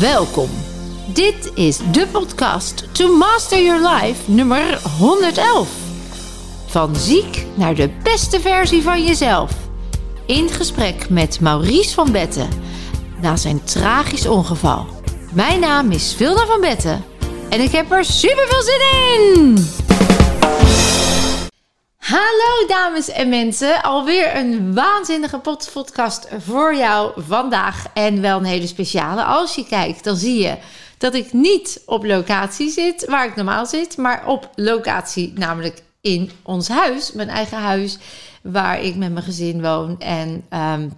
Welkom. Dit is de podcast To Master Your Life nummer 111. Van ziek naar de beste versie van jezelf. In gesprek met Maurice van Betten na zijn tragisch ongeval. Mijn naam is Vilda van Betten en ik heb er super veel zin in! Hallo dames en mensen, alweer een waanzinnige podcast voor jou vandaag en wel een hele speciale. Als je kijkt, dan zie je dat ik niet op locatie zit waar ik normaal zit, maar op locatie, namelijk in ons huis, mijn eigen huis, waar ik met mijn gezin woon. En um,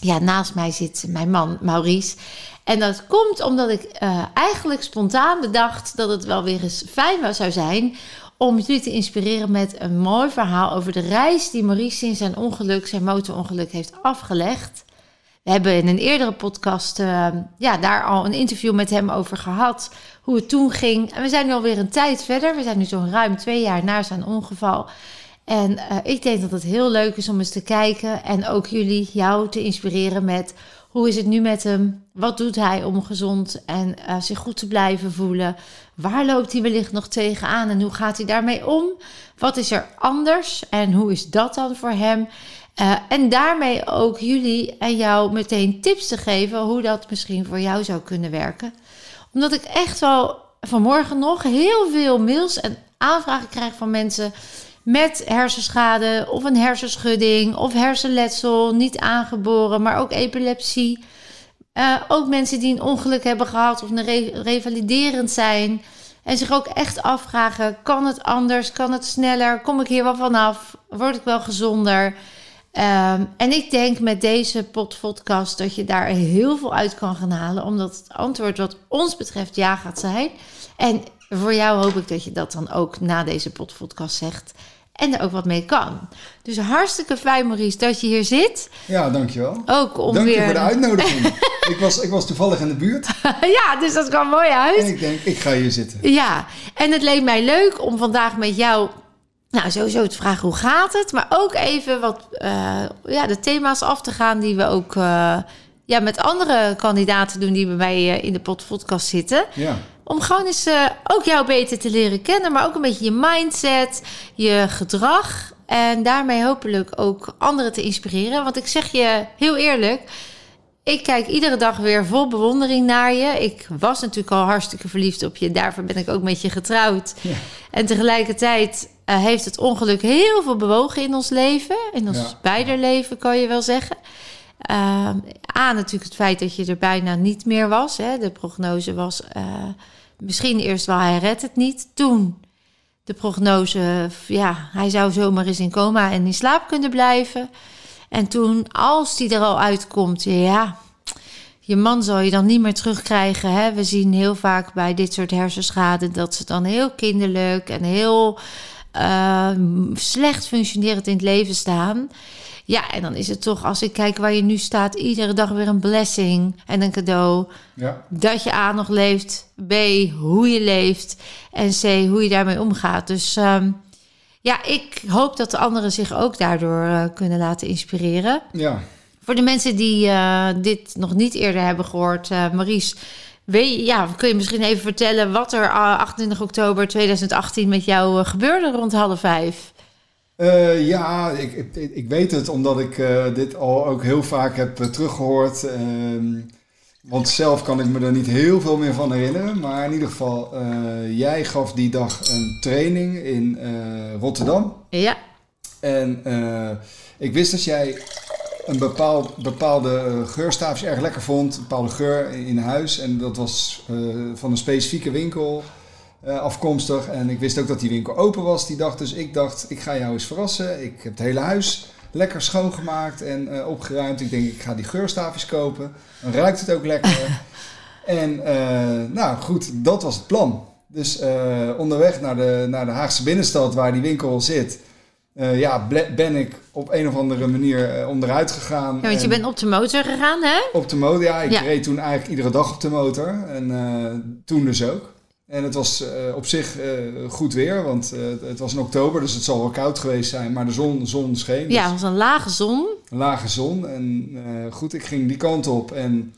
ja, naast mij zit mijn man Maurice. En dat komt omdat ik uh, eigenlijk spontaan bedacht dat het wel weer eens fijn zou zijn om jullie te inspireren met een mooi verhaal over de reis die Maurice sinds zijn ongeluk, zijn motorongeluk, heeft afgelegd. We hebben in een eerdere podcast uh, ja, daar al een interview met hem over gehad. Hoe het toen ging. En we zijn nu alweer een tijd verder. We zijn nu zo'n ruim twee jaar na zijn ongeval. En uh, ik denk dat het heel leuk is om eens te kijken. En ook jullie, jou te inspireren met hoe is het nu met hem? Wat doet hij om gezond en uh, zich goed te blijven voelen? Waar loopt hij wellicht nog tegenaan en hoe gaat hij daarmee om? Wat is er anders en hoe is dat dan voor hem? Uh, en daarmee ook jullie en jou meteen tips te geven hoe dat misschien voor jou zou kunnen werken. Omdat ik echt wel vanmorgen nog heel veel mails en aanvragen krijg van mensen met hersenschade of een hersenschudding of hersenletsel, niet aangeboren, maar ook epilepsie. Uh, ook mensen die een ongeluk hebben gehad of een re revaliderend zijn. En zich ook echt afvragen: kan het anders? Kan het sneller? Kom ik hier wel vanaf? Word ik wel gezonder? Um, en ik denk met deze podcast dat je daar heel veel uit kan gaan halen, omdat het antwoord wat ons betreft ja gaat zijn. En voor jou hoop ik dat je dat dan ook na deze podcast zegt en er ook wat mee kan. Dus hartstikke fijn, Maurice, dat je hier zit. Ja, dankjewel. Ook om Dank weer... je voor de uitnodiging. ik, was, ik was toevallig in de buurt. ja, dus dat kwam mooi uit. En ik denk, ik ga hier zitten. Ja, en het leek mij leuk om vandaag met jou... Nou, sowieso te vragen hoe gaat het, maar ook even wat uh, ja, de thema's af te gaan die we ook uh, ja, met andere kandidaten doen die bij mij uh, in de podcast zitten. Ja. Om gewoon eens uh, ook jou beter te leren kennen, maar ook een beetje je mindset, je gedrag. En daarmee hopelijk ook anderen te inspireren. Want ik zeg je heel eerlijk, ik kijk iedere dag weer vol bewondering naar je. Ik was natuurlijk al hartstikke verliefd op je. Daarvoor ben ik ook met je getrouwd. Ja. En tegelijkertijd uh, heeft het ongeluk heel veel bewogen in ons leven. In ons Ja. beider leven, kan je wel zeggen. Uh, A, natuurlijk het feit dat je er bijna niet meer was. Hè. De prognose was uh, misschien eerst wel, hij redt het niet. Toen de prognose, ja, hij zou zomaar eens in coma en in slaap kunnen blijven. En toen, als die er al uitkomt, ja, je man zal je dan niet meer terugkrijgen. Hè? We zien heel vaak bij dit soort hersenschade dat ze dan heel kinderlijk en heel uh, slecht functionerend in het leven staan. Ja, en dan is het toch, als ik kijk waar je nu staat, iedere dag weer een blessing en een cadeau. Ja. Dat je A nog leeft, B, hoe je leeft en C, hoe je daarmee omgaat. Dus um, ja, ik hoop dat de anderen zich ook daardoor uh, kunnen laten inspireren. Ja. Voor de mensen die uh, dit nog niet eerder hebben gehoord, uh, Maurice, weet je, ja, kun je misschien even vertellen wat er 28 oktober 2018 met jou gebeurde rond half vijf? Uh, ja, ik, ik, ik, weet het omdat ik uh, dit al ook heel vaak heb uh, teruggehoord. want zelf kan ik me er niet heel veel meer van herinneren. Maar in ieder geval, jij gaf die dag een training in Rotterdam. Ja. En ik wist dat jij een bepaald, bepaalde geurstaafje erg lekker vond. Een bepaalde geur in huis. En dat was van een specifieke winkel. Uh, afkomstig. En ik wist ook dat die winkel open was die dag. Dus ik dacht, ik ga jou eens verrassen. Ik heb het hele huis lekker schoongemaakt en uh, opgeruimd. Ik denk, ik ga die geurstaafjes kopen. Dan ruikt het ook lekker. en uh, nou goed, dat was het plan. Dus onderweg naar de, naar de Haagse binnenstad waar die winkel zit... ja, ben ik op een of andere manier onderuit gegaan. Ja, want je bent op de motor gegaan, hè? Op de motor, ja. Ik ja. reed toen eigenlijk iedere dag op de motor. En toen dus ook. En het was uh, op zich uh, goed weer, want uh, het was in oktober, dus het zal wel koud geweest zijn. Maar de zon, zon scheen. Ja, het was een lage zon. Een lage zon. En goed, ik ging die kant op. En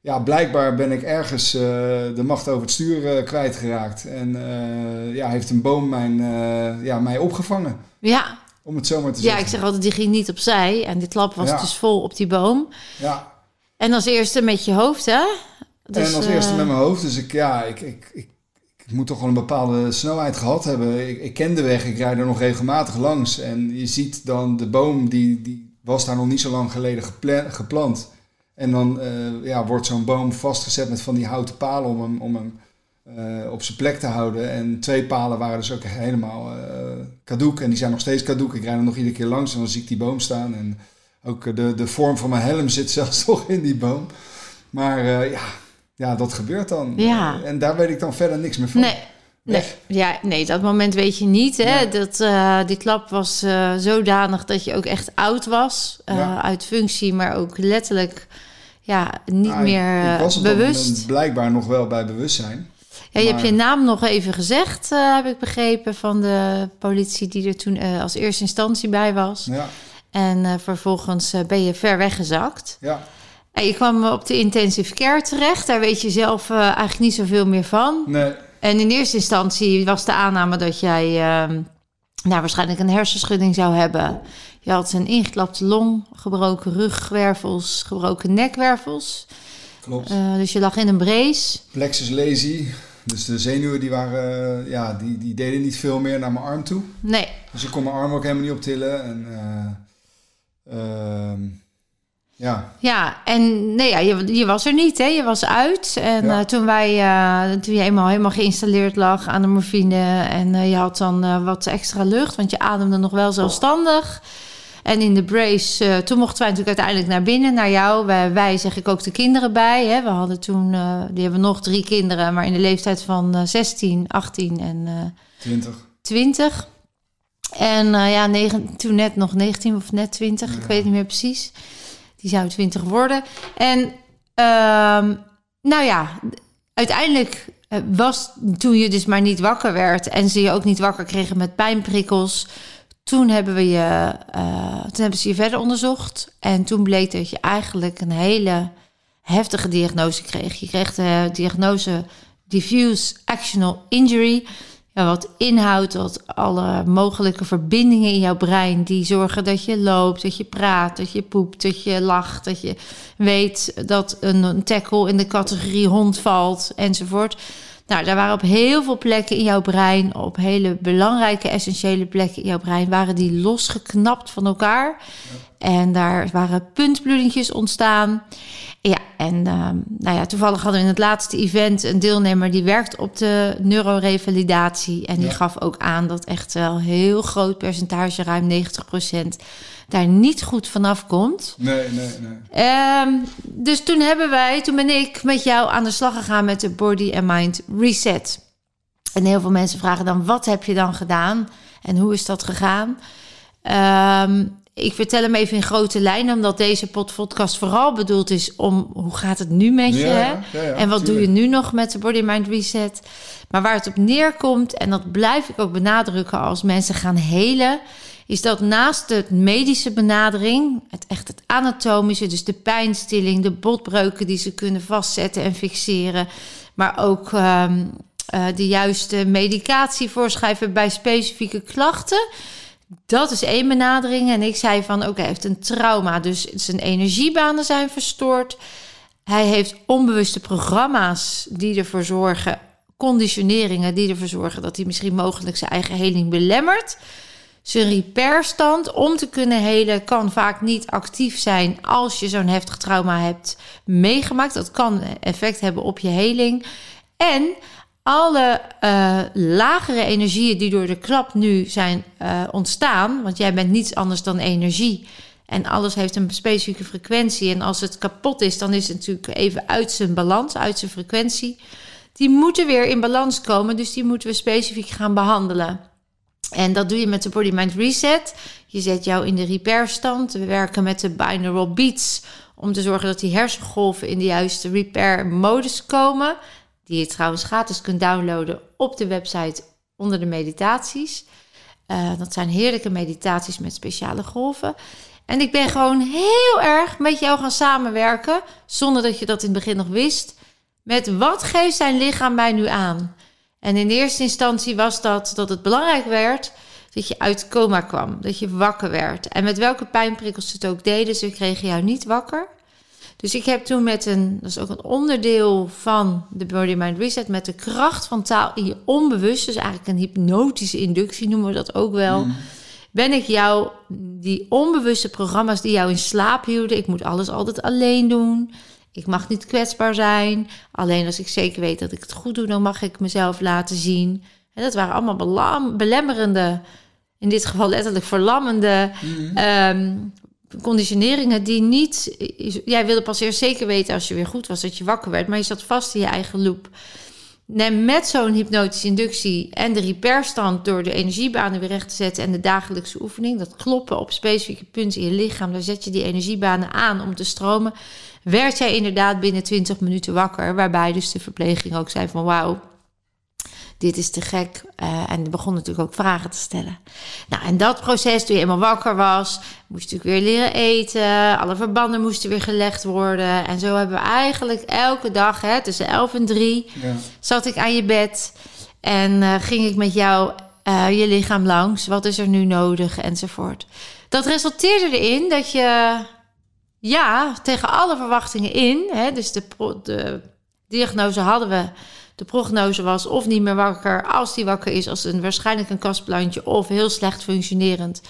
ja, blijkbaar ben ik ergens de macht over het stuur kwijtgeraakt. En ja, heeft een boom mijn, ja, mij opgevangen. Ja. Om het zomaar te zeggen. Ja, ik zeg altijd, die ging niet opzij. En die klap was Ja. dus vol op die boom. Ja. En als eerste met je hoofd, hè? Dus, en als eh, eerste met mijn hoofd. Dus ik, ja, ik, ik moet toch wel een bepaalde snelheid gehad hebben. Ik, ik ken de weg, ik rijd er nog regelmatig langs. En je ziet dan de boom, die, die was daar nog niet zo lang geleden gepla- geplant. En dan eh, ja, wordt zo'n boom vastgezet met van die houten palen om hem, om hem eh, op zijn plek te houden. En twee palen waren dus ook helemaal eh caduc. En die zijn nog steeds caduc. Ik rijd er nog iedere keer langs en dan zie ik die boom staan. En ook de, de vorm van mijn helm zit zelfs nog in die boom. Maar ja, ja, dat gebeurt dan. Ja. En daar weet ik dan verder niks meer van. Nee, nee, ja, nee, dat moment weet je niet. Hè? Dat, eh, die klap was eh, zodanig dat je ook echt oud was. eh, Ja. Uit functie, maar ook letterlijk ja, niet Nou, meer ik was bewust. blijkbaar nog wel bij bewustzijn. Ja, je hebt je naam nog even gezegd, heb ik begrepen, van de politie die er toen als eerste instantie bij was. Ja, En vervolgens ben je ver weggezakt. ja. En je kwam op de intensive care terecht. Daar weet je zelf eh, eigenlijk niet zoveel meer van. Nee, En in eerste instantie was de aanname dat jij ehm, nou, waarschijnlijk een hersenschudding zou hebben. Je had een ingeklapte long, gebroken rugwervels, gebroken nekwervels. klopt. Eh, dus je lag in een brace. Plexus lazy. Dus de zenuwen die waren, ja, die, die deden niet veel meer naar mijn arm toe. Nee, Dus ik kon mijn arm ook helemaal niet optillen. En eh, ehm, ja, ja, en nee, ja, je, je was er niet, hè? Je was uit. En Ja. eh, toen, wij, eh, toen je eenmaal helemaal geïnstalleerd lag aan de morfine... en eh, je had dan wat extra lucht, want je ademde nog wel zelfstandig... En in de brace, toen mochten wij natuurlijk uiteindelijk naar binnen, naar jou. Wij, wij zeg ik ook de kinderen bij. Hè. We hadden toen, die hebben nog drie kinderen, maar in de leeftijd van eh 16, 18 en eh 20. 20. En ja, negen, toen net nog 19 of net 20, ik weet niet meer precies. Die zou 20 worden. En ehm, nou ja, uiteindelijk eh, was toen je dus maar niet wakker werd en ze je ook niet wakker kregen met pijnprikkels. Toen hebben, we je, eh, toen hebben ze je verder onderzocht. En toen bleek dat je eigenlijk een hele heftige diagnose kreeg. Je kreeg de diagnose diffuse actional injury. Ja, wat inhoudt dat alle mogelijke verbindingen in jouw brein... die zorgen dat je loopt, dat je praat, dat je poept, dat je lacht... dat je weet dat een tackle in de categorie hond valt, enzovoort. Nou, daar waren op heel veel plekken in jouw brein... op hele belangrijke, essentiële plekken in jouw brein... waren die losgeknapt van elkaar. En daar waren puntbloedingjes ontstaan... Ja, en ehm, nou ja, toevallig hadden we in het laatste event een deelnemer die werkt op de neurorevalidatie. En die Ja. gaf ook aan dat echt wel een heel groot percentage, ruim 90%, daar niet goed vanaf komt. Nee, nee, nee. Ehm, dus toen hebben wij, toen ben ik met jou aan de slag gegaan met de Body and Mind Reset. En heel veel mensen vragen dan, wat heb je dan gedaan? En hoe is dat gegaan? Ehm, ik vertel hem even in grote lijnen, omdat deze pod- podcast vooral bedoeld is om hoe gaat het nu met je? Ja, hè? ja, ja, ja, en wat doe je nu nog met de Body Mind Reset? Maar waar het op neerkomt, en dat blijf ik ook benadrukken als mensen gaan helen, is dat naast de medische benadering, het echt het anatomische, dus de pijnstilling, de botbreuken die ze kunnen vastzetten en fixeren, maar ook ehm, eh, de juiste medicatie voorschrijven bij specifieke klachten. Dat is één benadering. En ik zei van, oké, hij heeft een trauma, dus zijn energiebanen zijn verstoord. Hij heeft onbewuste programma's die ervoor zorgen, conditioneringen die ervoor zorgen dat hij misschien mogelijk zijn eigen heling belemmert. Zijn repairstand om te kunnen helen kan vaak niet actief zijn als je zo'n heftig trauma hebt meegemaakt. Dat kan effect hebben op je heling. En alle eh, lagere energieën die door de klap nu zijn eh, ontstaan, want jij bent niets anders dan energie. En alles heeft een specifieke frequentie. En als het kapot is, dan is het natuurlijk even uit zijn balans, uit zijn frequentie. Die moeten weer in balans komen, dus die moeten we specifiek gaan behandelen. En dat doe je met de Body Mind Reset. Je zet jou in de repairstand. We werken met de binaural beats om te zorgen dat die hersengolven in de juiste repair modus komen. Die je trouwens gratis kunt downloaden op de website onder de meditaties. Eh, dat zijn heerlijke meditaties met speciale golven. En ik ben gewoon heel erg met jou gaan samenwerken, zonder dat je dat in het begin nog wist. Met wat geeft zijn lichaam mij nu aan? En in eerste instantie was dat dat het belangrijk werd dat je uit coma kwam, dat je wakker werd. En met welke pijnprikkels ze het ook deden, ze kregen jou niet wakker. Dus ik heb toen met een, dat is ook een onderdeel van de Body Mind Reset, met de kracht van taal in je onbewust, dus eigenlijk een hypnotische inductie noemen we dat ook wel. Mm. Ben ik jou, die onbewuste programma's die jou in slaap hielden, ik moet alles altijd alleen doen. Ik mag niet kwetsbaar zijn. Alleen als ik zeker weet dat ik het goed doe, dan mag ik mezelf laten zien. En dat waren allemaal belemmerende, in dit geval letterlijk verlammende mm. Ehm, conditioneringen die niet. Jij wilde pas eerst zeker weten als je weer goed was dat je wakker werd, maar je zat vast in je eigen loop. En met zo'n hypnotische inductie en de repairstand door de energiebanen weer recht te zetten en de dagelijkse oefening, dat kloppen op specifieke punten in je lichaam, daar zet je die energiebanen aan om te stromen, werd jij inderdaad binnen 20 minuten wakker. Waarbij dus de verpleging ook zei van wauw, dit is te gek. Uh, en begon natuurlijk ook vragen te stellen. Nou, en dat proces, toen je eenmaal wakker was, moest je natuurlijk weer leren eten. Alle verbanden moesten weer gelegd worden. En zo hebben we eigenlijk elke dag, hè, tussen 11 en 3, ja. zat ik aan je bed. En uh, ging ik met jou uh, je lichaam langs. Wat is er nu nodig? Enzovoort. Dat resulteerde erin dat je, ja, tegen alle verwachtingen in, hè, dus de, de diagnose hadden we de prognose was of niet meer wakker, als die wakker is, als een waarschijnlijk een kastplantje of heel slecht functionerend.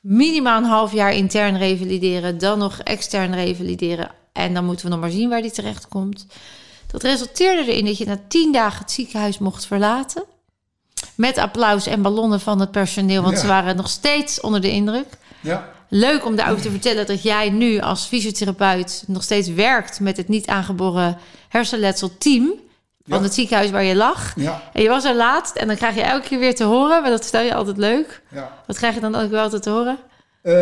Minimaal een half jaar intern revalideren, dan nog extern revalideren. En dan moeten we nog maar zien waar die terecht komt. Dat resulteerde erin dat je na tien dagen het ziekenhuis mocht verlaten. Met applaus en ballonnen van het personeel, want ze waren nog steeds onder de indruk. Ja. Leuk om daarover te vertellen dat jij nu als fysiotherapeut nog steeds werkt met het niet aangeboren hersenletsel team van het ziekenhuis waar je lag. En je was er laatst en dan krijg je elke keer weer te horen, maar dat vertel je altijd leuk. Ja. Wat krijg je dan ook wel altijd te horen? Uh,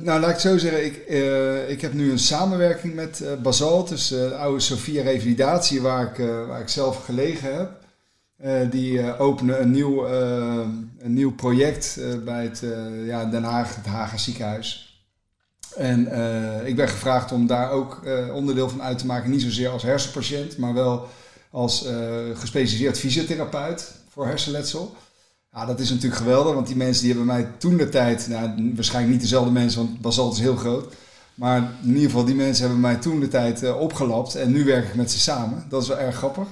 nou, laat ik zo zeggen. Ik, uh, ik heb nu een samenwerking met uh, Basalt, dus de oude Sofia Revalidatie, waar ik, waar ik zelf gelegen heb. die openen een nieuw, een nieuw project bij het ja, Den Haag, het Haga ziekenhuis. En ik ben gevraagd om daar ook onderdeel van uit te maken. Niet zozeer als hersenpatiënt, maar wel als uh, gespecialiseerd fysiotherapeut voor hersenletsel. Ja, dat is natuurlijk geweldig, want die mensen die hebben mij toen de tijd, nou, waarschijnlijk niet dezelfde mensen, want Basalt is heel groot. Maar in ieder geval, die mensen hebben mij toen de tijd uh, opgelapt en nu werk ik met ze samen. Dat is wel erg grappig.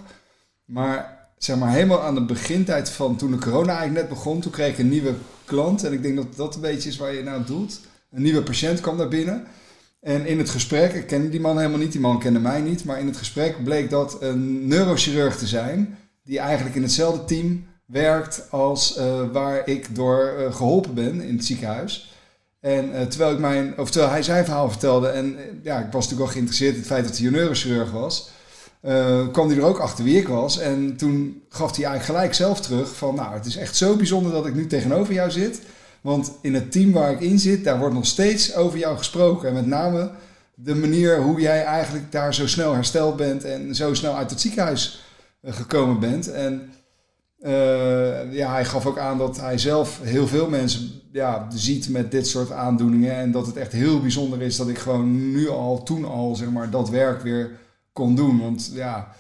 Maar zeg maar helemaal aan de begintijd van toen de corona eigenlijk net begon, toen kreeg ik een nieuwe klant. En ik denk dat dat een beetje is waar je nou doet. Een nieuwe patiënt kwam daar binnen. En in het gesprek, ik ken die man helemaal niet, die man kende mij niet, maar in het gesprek bleek dat een neurochirurg te zijn, die eigenlijk in hetzelfde team werkt als uh, waar ik door uh, geholpen ben in het ziekenhuis. En uh, terwijl, ik mijn, of terwijl hij zijn verhaal vertelde, en ja, ik was natuurlijk wel geïnteresseerd in het feit dat hij een neurochirurg was, kwam hij er ook achter wie ik was. En toen gaf hij eigenlijk gelijk zelf terug van, nou, het is echt zo bijzonder dat ik nu tegenover jou zit. Want in het team waar ik in zit, daar wordt nog steeds over jou gesproken. En met name de manier hoe jij eigenlijk daar zo snel hersteld bent en zo snel uit het ziekenhuis eh, gekomen bent. En uh, ja, hij gaf ook aan dat hij zelf heel veel mensen ja, ziet met dit soort aandoeningen. En dat het echt heel bijzonder is dat ik gewoon nu al, toen al, zeg maar, dat werk weer kon doen. Want ja,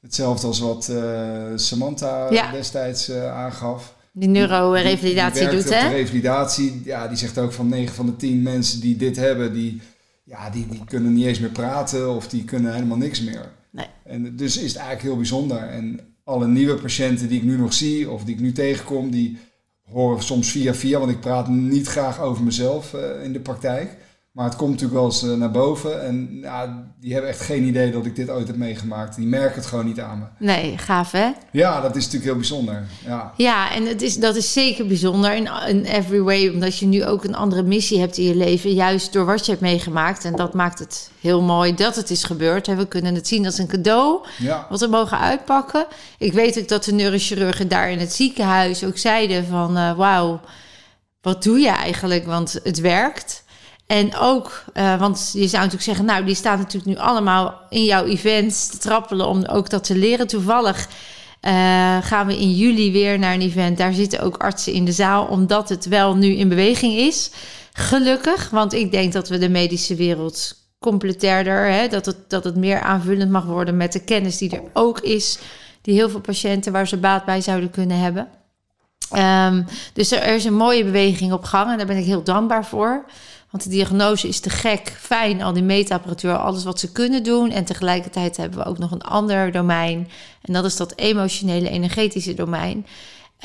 hetzelfde als wat uh, Samantha destijds aangaf. Die neurorevalidatie doet, hè? De revalidatie, ja, die zegt ook van 9 van de 10 mensen die dit hebben, die, ja, die, die kunnen niet eens meer praten of die kunnen helemaal niks meer. Nee. En dus is het eigenlijk heel bijzonder. En alle nieuwe patiënten die ik nu nog zie of die ik nu tegenkom, die horen soms via via, want ik praat niet graag over mezelf uh, in de praktijk. Maar het komt natuurlijk wel eens eh, naar boven. En ja, die hebben echt geen idee dat ik dit ooit heb meegemaakt. Die merken het gewoon niet aan me. Nee, gaaf hè? Ja, dat is natuurlijk heel bijzonder. Ja, ja en het is, dat is zeker bijzonder in, in every way. Omdat je nu ook een andere missie hebt in je leven. Juist door wat je hebt meegemaakt. En dat maakt het heel mooi dat het is gebeurd. We kunnen het zien als een cadeau. Ja. Wat we mogen uitpakken. Ik weet ook dat de neurochirurgen daar in het ziekenhuis ook zeiden van... Uh, wauw, wat doe je eigenlijk? Want het werkt. En ook, uh, want je zou natuurlijk zeggen, nou, die staan natuurlijk nu allemaal in jouw events te trappelen om ook dat te leren. Toevallig Eh, gaan we in juli weer naar een event. Daar zitten ook artsen in de zaal, omdat het wel nu in beweging is. Gelukkig, want ik denk dat we de medische wereld completairder, hè, dat, het, dat het meer aanvullend mag worden met de kennis die er ook is, die heel veel patiënten waar ze baat bij zouden kunnen hebben. Ehm, dus er is een mooie beweging op gang en daar ben ik heel dankbaar voor. Want de diagnose is te gek, fijn, al die meetapparatuur, alles wat ze kunnen doen. En tegelijkertijd hebben we ook nog een ander domein. En dat is dat emotionele, energetische domein.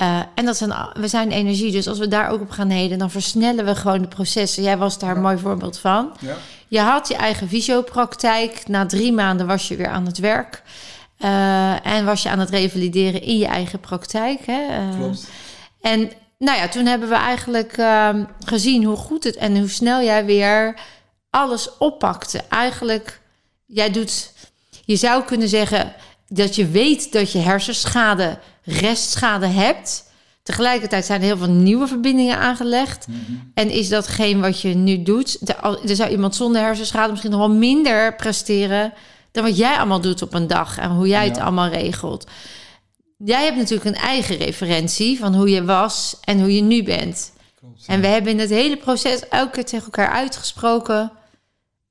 Uh, en dat zijn, we zijn energie, dus als we daar ook op gaan heden, dan versnellen we gewoon de processen. Jij was daar een mooi voorbeeld van. Ja. Je had je eigen fysiopraktijk. Na drie maanden was je weer aan het werk. Uh, en was je aan het revalideren in je eigen praktijk. Hè? Uh, Klopt. En nou ja, toen hebben we eigenlijk uh, gezien hoe goed het en hoe snel jij weer alles oppakte. Eigenlijk, jij doet, je zou kunnen zeggen dat je weet dat je hersenschade, restschade hebt. Tegelijkertijd zijn er heel veel nieuwe verbindingen aangelegd. Mhm. En is datgene wat je nu doet? Er zou iemand zonder hersenschade misschien nog wel minder presteren dan wat jij allemaal doet op een dag en hoe jij het allemaal regelt. Jij hebt natuurlijk een eigen referentie van hoe je was en hoe je nu bent. Klopt, En we hebben in het hele proces elke keer tegen elkaar uitgesproken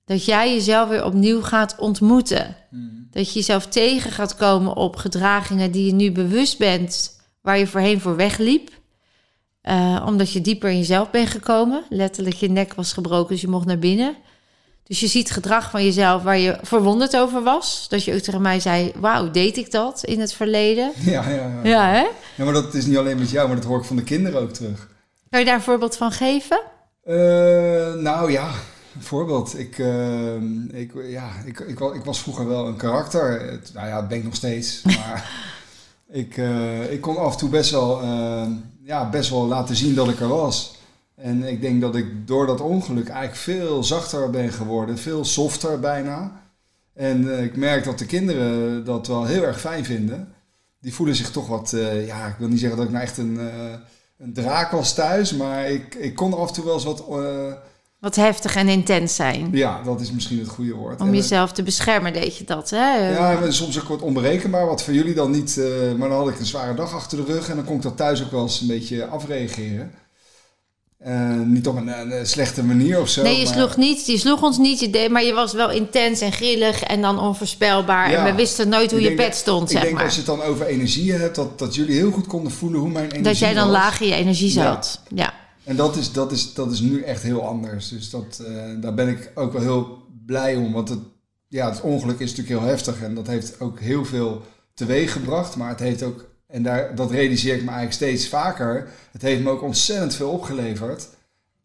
dat jij jezelf weer opnieuw gaat ontmoeten. Mm. Dat je jezelf tegen gaat komen op gedragingen die je nu bewust bent, waar je voorheen voor wegliep. Uh, omdat je dieper in jezelf bent gekomen. Letterlijk je nek was gebroken, dus je mocht naar binnen. Dus je ziet gedrag van jezelf waar je verwonderd over was. Dat je ook tegen mij zei, wauw, deed ik dat in het verleden? Ja, ja, ja. Ja, hè? ja, maar dat is niet alleen met jou, maar dat hoor ik van de kinderen ook terug. Kan je daar een voorbeeld van geven? Uh, nou ja, een voorbeeld. Ik, uh, ik, ja, ik, ik, ik, was vroeger wel een karakter. Nou ja, dat ben ik nog steeds. Maar ik, uh, ik kon af en toe best wel, ja, best wel laten zien dat ik er was. En ik denk dat ik door dat ongeluk eigenlijk veel zachter ben geworden, veel softer bijna. En uh, ik merk dat de kinderen dat wel heel erg fijn vinden. Die voelen zich toch wat, uh, ja, ik wil niet zeggen dat ik nou echt een, uh, een draak was thuis, maar ik, ik kon af en toe wel eens wat... wat heftig en intens zijn. Ja, dat is misschien het goede woord. Om jezelf te beschermen deed je dat, hè? Ja, maar soms ook wat onberekenbaar, wat voor jullie dan niet... maar dan had ik een zware dag achter de rug en dan kon ik dat thuis ook wel eens een beetje afreageren. Uh, niet op een, een, slechte manier of zo. Nee, je sloeg niet. Je sloeg ons niet. Je deed, maar je was wel intens en grillig en dan onvoorspelbaar. Ja, en we wisten nooit hoe je bed stond, zeg maar. Ik denk als je het dan over energie hebt, dat, dat jullie heel goed konden voelen hoe mijn energie Dat jij dan laag in je energie zat. Ja. ja. En dat is, dat, is, dat is nu echt heel anders. Dus dat, uh, daar ben ik ook wel heel blij om. Want het, ja, het ongeluk is natuurlijk heel heftig. En dat heeft ook heel veel teweeg gebracht. Maar het heeft ook en daar, dat realiseer ik me eigenlijk steeds vaker. Het heeft me ook ontzettend veel opgeleverd.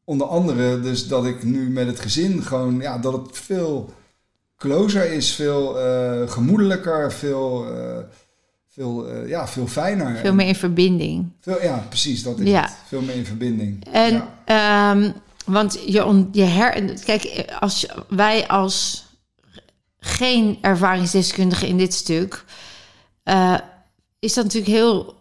Onder andere dus dat ik nu met het gezin gewoon, ja, dat het veel closer is, veel uh, gemoedelijker, veel, uh, veel, uh, ja, veel fijner. Veel meer in verbinding. Veel, ja, precies, dat is ja. het. Veel meer in verbinding. En, ja. um, want je, je her, kijk, als wij als geen ervaringsdeskundigen in dit stuk is dat natuurlijk heel.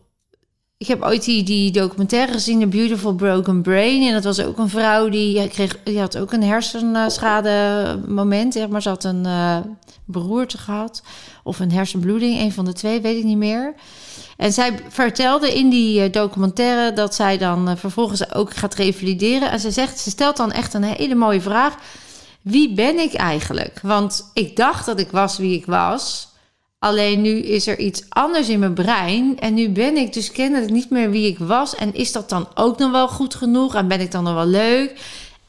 Ik heb ooit die, die documentaire gezien, The Beautiful Broken Brain. En dat was ook een vrouw die, kreeg, die had ook een hersenschade moment. Zeg maar ze had een uh, beroerte gehad. Of een hersenbloeding, een van de twee, weet ik niet meer. En zij vertelde in die eh, documentaire dat zij dan uh, vervolgens ook gaat revalideren. En ze zegt, ze stelt dan echt een hele mooie vraag. Wie ben ik eigenlijk? Want ik dacht dat ik was wie ik was. Alleen nu is er iets anders in mijn brein. En nu ben ik dus kennelijk niet meer wie ik was. En is dat dan ook nog wel goed genoeg? En ben ik dan nog wel leuk?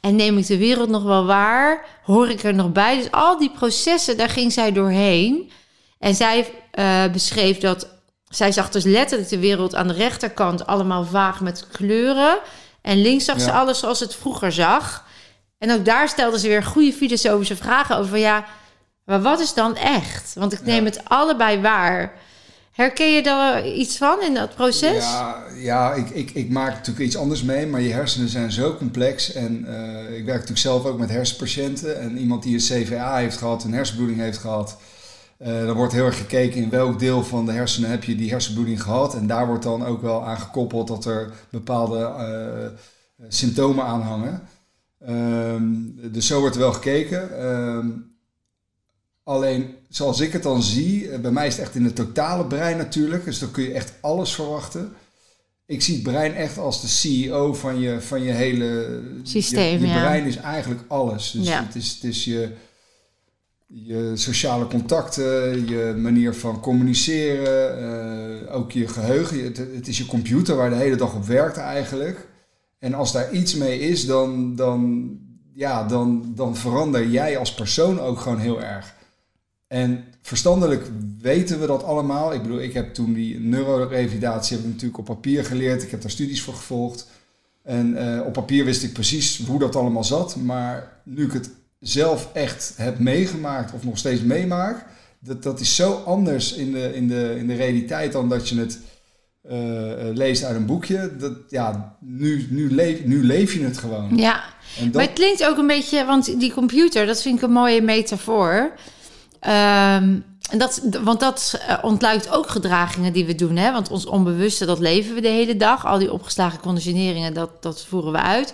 En neem ik de wereld nog wel waar? Hoor ik er nog bij? Dus al die processen, daar ging zij doorheen. En zij uh, beschreef dat. Zij zag dus letterlijk de wereld aan de rechterkant allemaal vaag met kleuren. En links zag ze alles zoals het vroeger zag. En ook daar stelde ze weer goede filosofische vragen over. Ja, maar wat is dan echt? Want ik neem het allebei waar. Herken je daar iets van in dat proces? Ja, ja ik, ik, ik maak natuurlijk iets anders mee, maar je hersenen zijn zo complex. En uh, ik werk natuurlijk zelf ook met hersenpatiënten. En iemand die een CVA heeft gehad, een hersenbloeding heeft gehad. Uh, dan wordt heel erg gekeken in welk deel van de hersenen heb je die hersenbloeding gehad. En daar wordt dan ook wel aan gekoppeld dat er bepaalde uh, symptomen aan hangen. Um, dus zo wordt er wel gekeken. Um, Alleen, zoals ik het dan zie, eh, bij mij is het echt in het totale brein natuurlijk. Dus dan kun je echt alles verwachten. Ik zie het brein echt als de CEO van je, van je hele Systeem, Je, je ja. brein is eigenlijk alles. Dus Ja. het, is, het is je, je sociale contacten, je manier van communiceren, eh, ook je geheugen. Het, het is je computer waar de hele dag op werkt eigenlijk. En als daar iets mee is, dan, dan, ja, dan, dan verander jij als persoon ook gewoon heel erg. En verstandelijk weten we dat allemaal. Ik bedoel, ik heb toen die neurorevalidatie heb ik natuurlijk op papier geleerd. Ik heb daar studies voor gevolgd. En eh, op papier wist ik precies hoe dat allemaal zat. Maar nu ik het zelf echt heb meegemaakt of nog steeds meemaak, dat, dat is zo anders in de, in, de, in de realiteit dan dat je het eh, eh, leest uit een boekje. Dat, ja, nu, nu, leef, nu leef je het gewoon. Ja, dat, maar het klinkt ook een beetje, want die computer, dat vind ik een mooie metafoor. Ehm, en dat, want dat eh, ontluikt ook gedragingen die we doen. Hè? Want ons onbewuste, dat leven we de hele dag. Al die opgeslagen conditioneringen, dat, dat voeren we uit.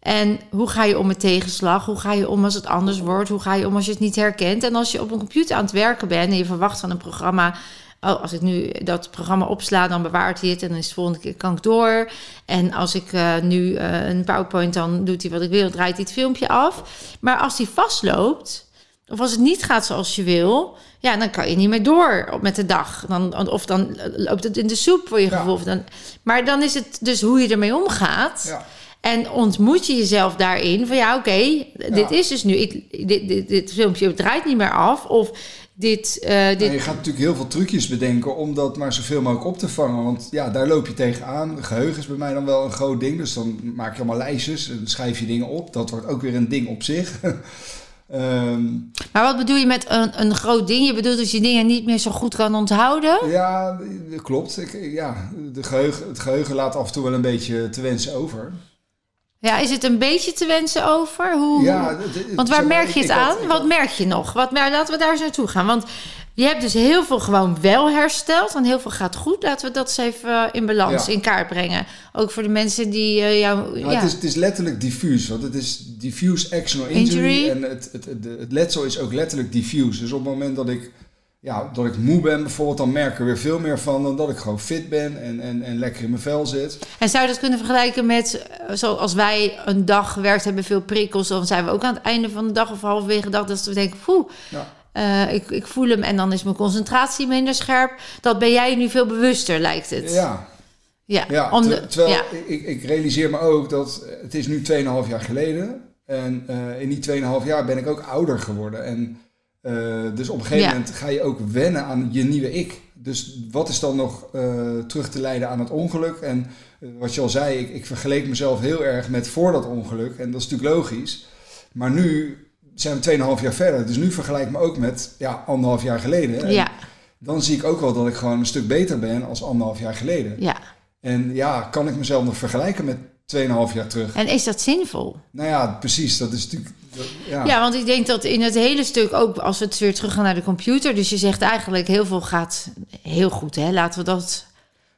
En hoe ga je om met tegenslag? Hoe ga je om als het anders wordt? Hoe ga je om als je het niet herkent? En als je op een computer aan het werken bent en je verwacht van een programma... Oh, als ik nu dat programma opsla, dan bewaart hij het en dan is de volgende keer kan ik door. En als ik eh, nu eh, een PowerPoint, dan doet hij wat ik wil, draait hij het filmpje af. Maar als hij vastloopt, of als het niet gaat zoals je wil, ja, dan kan je niet meer door met de dag. Dan, of dan loopt het in de soep voor je Ja. gevoel. Dan, maar dan is het dus hoe je ermee omgaat. ja. En ontmoet je jezelf daarin van ja, oké, dit is dus nu, ik, dit, dit, dit filmpje draait niet meer af. Of dit, eh, dit Nou, je gaat natuurlijk heel veel trucjes bedenken om dat maar zoveel mogelijk op te vangen. Want ja, daar loop je tegenaan. Geheugen is bij mij dan wel een groot ding. Dus dan maak je allemaal lijstjes en schrijf je dingen op. Dat wordt ook weer een ding op zich. Ehm, Maar wat bedoel je met een, een groot ding? Je bedoelt dat je dingen niet meer zo goed kan onthouden? ja, dat klopt. Ik, ja, de geheugen, het geheugen laat af en toe wel een beetje te wensen over. Ja, is het een beetje te wensen over? Hoe, Ja, want waar merk je het aan? Wat merk je nog? Wat, laten we daar eens naartoe gaan. Want je hebt dus heel veel gewoon wel hersteld. En heel veel gaat goed. Laten we dat eens even in balans, Ja. in kaart brengen. Ook voor de mensen die eh, jou... Nou, ja. het, is, het is letterlijk diffuus, want het is diffuse actional injury. Injury. En het, het, het, het letsel is ook letterlijk diffuse. Dus op het moment dat ik, ja, dat ik moe ben bijvoorbeeld, dan merk ik er weer veel meer van dan dat ik gewoon fit ben en, en, en lekker in mijn vel zit. En zou je dat kunnen vergelijken met, eh, zoals wij een dag gewerkt hebben, veel prikkels, dan zijn we ook aan het einde van de dag of halverwege de dag, dat we denken, poeh, Ja. Eh, ik, ik voel hem en dan is mijn concentratie minder scherp. Dat ben jij nu veel bewuster, lijkt het. Ja, ja. ja om ter- de- terwijl ja. ik, ik realiseer me ook dat het is nu 2,5 jaar geleden. En eh, in die 2,5 jaar ben ik ook ouder geworden. En eh, dus op een gegeven Ja. moment ga je ook wennen aan je nieuwe ik. Dus wat is dan nog terug te leiden aan het ongeluk? En wat je al zei, ik, ik vergeleek mezelf heel erg met voor dat ongeluk. En dat is natuurlijk logisch. Maar nu zijn we 2,5 jaar verder. Dus nu vergelijk me ook met ja, anderhalf jaar geleden. En ja, Dan zie ik ook wel dat ik gewoon een stuk beter ben als anderhalf jaar geleden. ja. En ja, kan ik mezelf nog vergelijken met 2,5 jaar terug? En is dat zinvol? Nou ja, precies. Dat is natuurlijk. dat- ja. Ja, want ik denk dat in het hele stuk ook, als we het weer terug gaan naar de computer, dus je zegt eigenlijk heel veel gaat heel goed, hè? Laten we dat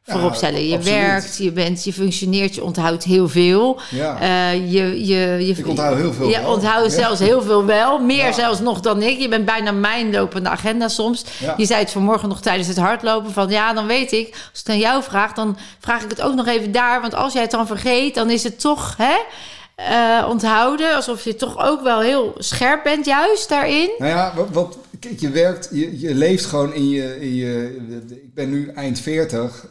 Ja, voorop stellen. Je absoluut. werkt, je bent, je functioneert, je onthoudt heel veel. Ja. Eh, je, je, je, Ik onthoud heel veel Je wel. onthoudt Ja. zelfs heel veel wel. Meer zelfs nog dan ik. Je bent bijna mijn lopende agenda soms. Je zei het vanmorgen nog tijdens het hardlopen. Van ja, dan weet ik. Als ik het aan jou vraag, dan vraag ik het ook nog even daar. Want als jij het dan vergeet, dan is het toch hè, eh, onthouden. Alsof je toch ook wel heel scherp bent juist daarin. Nou ja, wat, wat, kijk, je werkt, je, je leeft gewoon in je, in je. Ik ben nu eind 40,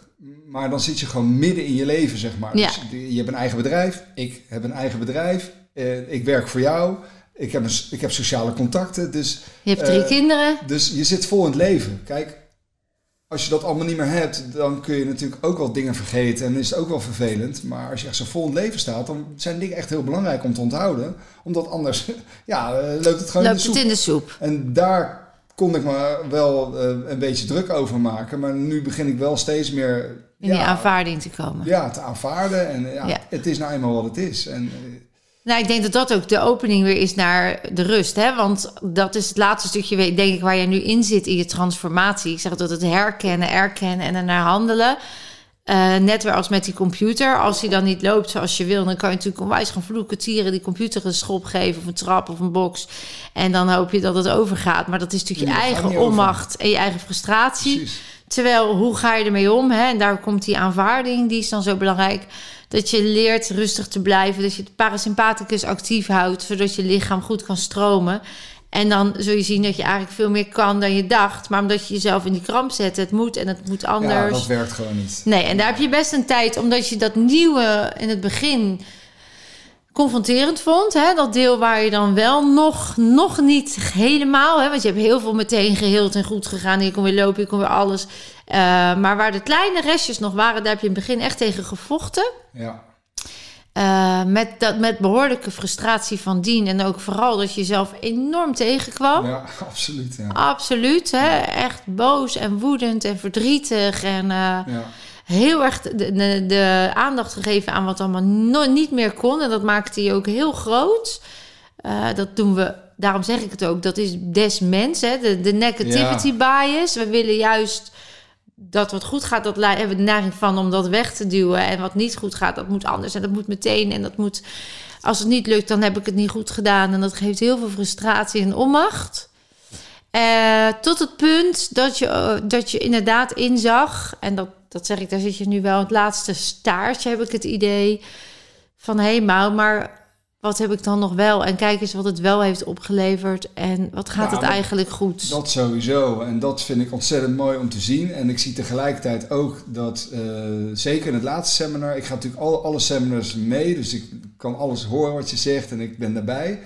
maar dan zit je gewoon midden in je leven, zeg maar. Ja. Dus je hebt een eigen bedrijf, ik heb een eigen bedrijf, eh, ik werk voor jou, ik heb, een, ik heb sociale contacten. Dus, Je hebt drie Eh, kinderen. dus je zit vol in het leven. Kijk, als je dat allemaal niet meer hebt, dan kun je natuurlijk ook wel dingen vergeten en is het ook wel vervelend. Maar als je echt zo vol in het leven staat, dan zijn dingen echt heel belangrijk om te onthouden. Omdat anders, ja, eh, loopt het gewoon in Loopt de het soep. in de soep. En daar kon ik me wel een beetje druk over maken. Maar nu begin ik wel steeds meer In die ja, aanvaarding te komen. ja, te aanvaarden. En ja, Ja. het is nou eenmaal wat het is. En, eh, Nou, ik denk dat dat ook de opening weer is naar de rust. Hè? Want dat is het laatste stukje, denk ik, waar jij nu in zit in je transformatie. Ik zeg dat het herkennen, erkennen en ernaar handelen. Eh, net weer als met die computer. Als die dan niet loopt zoals je wil, dan kan je natuurlijk onwijs gaan vloeken, tieren, die computer een schop geven of een trap of een box. En dan hoop je dat het overgaat. Maar dat is natuurlijk je eigen over. onmacht en je eigen frustratie. Precies. Terwijl, hoe ga je ermee om? Hè? En daar komt die aanvaarding, die is dan zo belangrijk. Dat je leert rustig te blijven. Dat je het parasympathicus actief houdt, zodat je lichaam goed kan stromen. En dan zul je zien dat je eigenlijk veel meer kan dan je dacht. Maar omdat je jezelf in die kramp zet, het moet en het moet Ja, anders. dat werkt gewoon niet. Nee, en daar heb je best een tijd, omdat je dat nieuwe in het begin confronterend vond. Hè? Dat deel waar je dan wel nog, nog niet helemaal... Hè? Want je hebt heel veel meteen geheeld en goed gegaan. Hier kon weer lopen, hier kon weer alles. Eh, maar waar de kleine restjes nog waren... daar heb je in het begin echt tegen gevochten. Ja. Eh, met, dat, met behoorlijke frustratie van dien. En ook vooral dat je jezelf enorm tegenkwam. ja, absoluut. Ja. Absoluut, hè? echt boos en woedend en verdrietig. En eh, Ja. heel erg de, de, de aandacht gegeven aan wat allemaal no- niet meer kon. En dat maakte je ook heel groot. Eh, dat doen we, daarom zeg ik het ook, dat is des mens, hè? De, de negativity bias. We willen juist dat wat goed gaat, dat hebben we de neiging van om dat weg te duwen. En wat niet goed gaat, dat moet anders. En dat moet meteen. En dat moet, als het niet lukt, dan heb ik het niet goed gedaan. En dat geeft heel veel frustratie en onmacht. Eh, tot het punt dat je, eh, dat je inderdaad inzag, en dat, dat zeg ik, daar zit je nu wel het laatste staartje, heb ik het idee van hé, hey, maar wat heb ik dan nog wel? En kijk eens wat het wel heeft opgeleverd en wat gaat het eigenlijk goed? Dat sowieso. En dat vind ik ontzettend mooi om te zien. En ik zie tegelijkertijd ook dat, eh, zeker in het laatste seminar, ik ga natuurlijk al, alle seminars mee, dus ik kan alles horen wat je zegt en ik ben daarbij.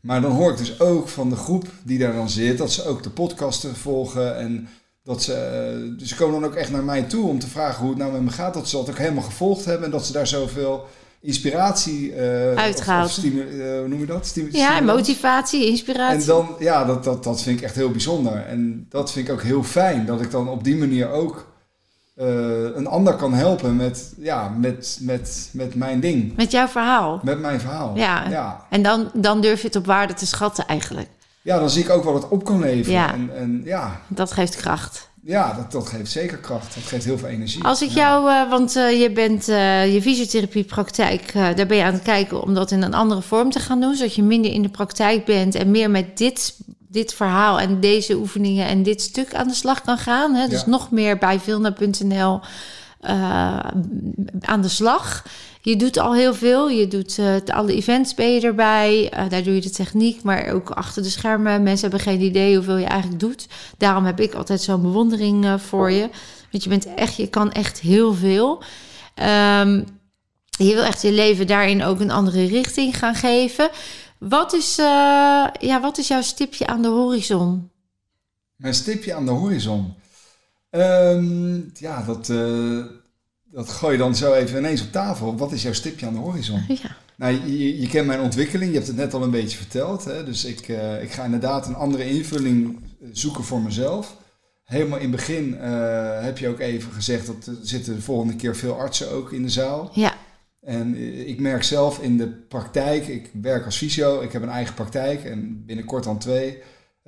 Maar dan hoor ik dus ook van de groep die daar dan zit, dat ze ook de podcasten volgen en dat ze, eh, dus ze komen dan ook echt naar mij toe om te vragen hoe het nou met me gaat, dat ze dat ook helemaal gevolgd hebben en dat ze daar zoveel inspiratie Uitgehaald. Of, of stimu- eh, hoe noem je dat? Stimu- ja, stimulans? motivatie, inspiratie. En dan, ja, dat, dat, dat vind ik echt heel bijzonder. En dat vind ik ook heel fijn, dat ik dan op die manier ook eh, een ander kan helpen met, ja, met, met, met mijn ding, Met jouw verhaal. met mijn verhaal. Ja. ja. En dan, dan durf je het op waarde te schatten eigenlijk. Ja, dan zie ik ook wat het op kan leveren. Ja. En, en ja, Dat geeft kracht. Ja dat, dat geeft zeker kracht. Dat geeft heel veel energie. Als ik Ja. jou, eh, want eh, je bent eh, je fysiotherapiepraktijk, daar ben je aan het kijken om dat in een andere vorm te gaan doen, zodat je minder in de praktijk bent en meer met dit, dit verhaal en deze oefeningen en dit stuk aan de slag kan gaan. Hè? Dus Ja. nog meer bij vilna.nl eh, aan de slag. Je doet al heel veel. Je doet eh, alle events ben je erbij. Eh, daar doe je de techniek, maar ook achter de schermen. Mensen hebben geen idee hoeveel je eigenlijk doet. Daarom heb ik altijd zo'n bewondering voor je. Want je bent echt, je kan echt heel veel. Ehm, je wil echt je leven daarin ook een andere richting gaan geven. Wat is, ja, wat is jouw stipje aan de horizon? Mijn stipje aan de horizon. Ehm, ja, dat, eh, dat gooi je dan zo even ineens op tafel. Wat is jouw stipje aan de horizon? Ja, Nou, je, je kent mijn ontwikkeling, je hebt het net al een beetje verteld. Hè? Dus ik, eh, ik ga inderdaad een andere invulling zoeken voor mezelf. Helemaal in het begin eh, heb je ook even gezegd dat er zitten de volgende keer veel artsen ook in de zaal. ja, En eh, ik merk zelf in de praktijk, ik werk als fysio, ik heb een eigen praktijk en binnenkort dan twee.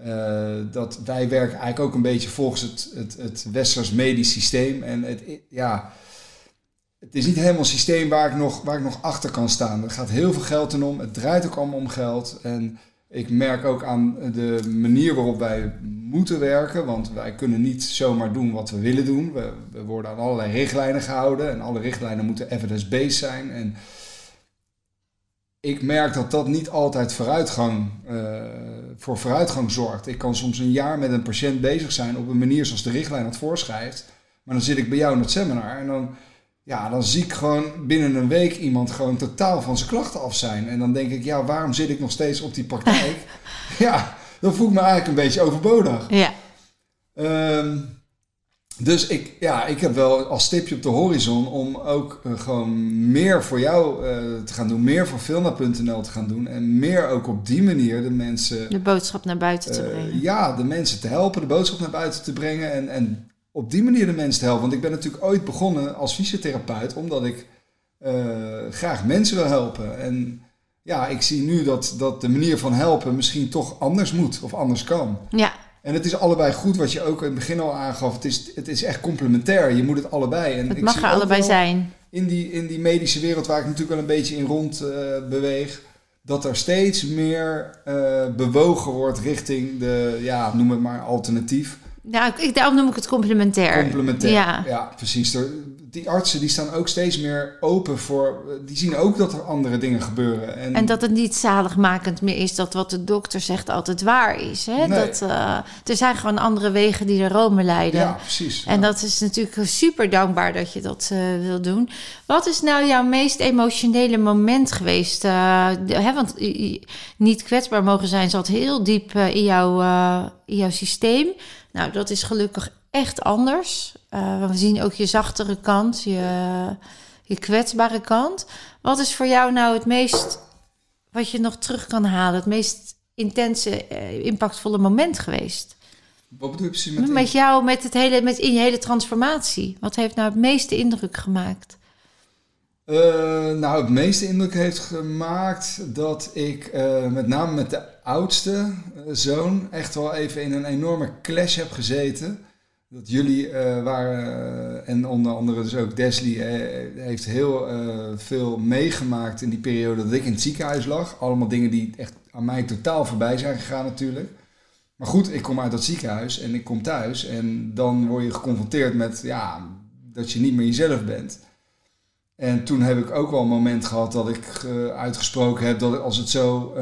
Eh, dat wij werken eigenlijk ook een beetje volgens het, het, het westers medisch systeem. En het, ja, het is niet helemaal een systeem waar ik, nog, waar ik nog achter kan staan. Er gaat heel veel geld in om. Het draait ook allemaal om geld. En ik merk ook aan de manier waarop wij moeten werken. Want wij kunnen niet zomaar doen wat we willen doen. We, we worden aan allerlei richtlijnen gehouden. En alle richtlijnen moeten evidence-based zijn. En ik merk dat dat niet altijd vooruitgang, eh, voor vooruitgang zorgt. Ik kan soms een jaar met een patiënt bezig zijn op een manier zoals de richtlijn het voorschrijft. Maar dan zit ik bij jou in het seminar en dan, ja, dan zie ik gewoon binnen een week iemand gewoon totaal van zijn klachten af zijn. En dan denk ik, ja, waarom zit ik nog steeds op die praktijk? ja, dan voel ik me eigenlijk een beetje overbodig. ja. Ehm, dus ik, ja, ik heb wel als stipje op de horizon om ook eh, gewoon meer voor jou eh, te gaan doen, meer voor Filna.nl te gaan doen en meer ook op die manier de mensen, De boodschap naar buiten te eh, brengen. ja, de mensen te helpen, de boodschap naar buiten te brengen en, en op die manier de mensen te helpen. Want ik ben natuurlijk ooit begonnen als fysiotherapeut omdat ik graag mensen wil helpen. En ja, ik zie nu dat, dat de manier van helpen misschien toch anders moet of anders kan. Ja, En het is allebei goed, wat je ook in het begin al aangaf. Het is, het is echt complementair. Je moet het allebei. En Het ik mag er allebei zijn. In die, in die medische wereld waar ik natuurlijk wel een beetje in rond eh, beweeg. Dat er steeds meer eh, bewogen wordt richting de, ja, noem het maar alternatief. Ja, ik, ik- daarom noem ik het complementair. Complementair. Ja. Ja, precies. Er- Die artsen die staan ook steeds meer open voor. Die zien ook dat er andere dingen gebeuren. En, En dat het niet zaligmakend meer is dat wat de dokter zegt altijd waar is. Hè? Nee. Dat, eh, er zijn gewoon andere wegen die naar Rome leiden. Ja, precies. En Ja. dat is natuurlijk super dankbaar dat je dat eh, wil doen. Wat is nou jouw meest emotionele moment geweest? Eh, de- hè, want niet kwetsbaar mogen zijn zat heel diep in, jouw, in jouw systeem. Nou, dat is gelukkig echt anders. Eh, we zien ook je zachtere kant, je, je kwetsbare kant. Wat is voor jou nou het meest wat je nog terug kan halen? Het meest intense, eh, impactvolle moment geweest? Wat bedoel je precies met... Met jou, met, het hele, met in je hele transformatie. Wat heeft nou het meeste indruk gemaakt? Eh, nou, het meeste indruk heeft gemaakt dat ik met name met de oudste zoon echt wel even in een enorme clash heb gezeten. Dat jullie eh, waren, eh, en onder andere dus ook Desley, eh, heeft heel veel meegemaakt in die periode dat ik in het ziekenhuis lag. Allemaal dingen die echt aan mij totaal voorbij zijn gegaan natuurlijk. Maar goed, ik kom uit dat ziekenhuis en ik kom thuis en dan word je geconfronteerd met ja, dat je niet meer jezelf bent. En toen heb ik ook wel een moment gehad dat ik uitgesproken heb dat als het zo.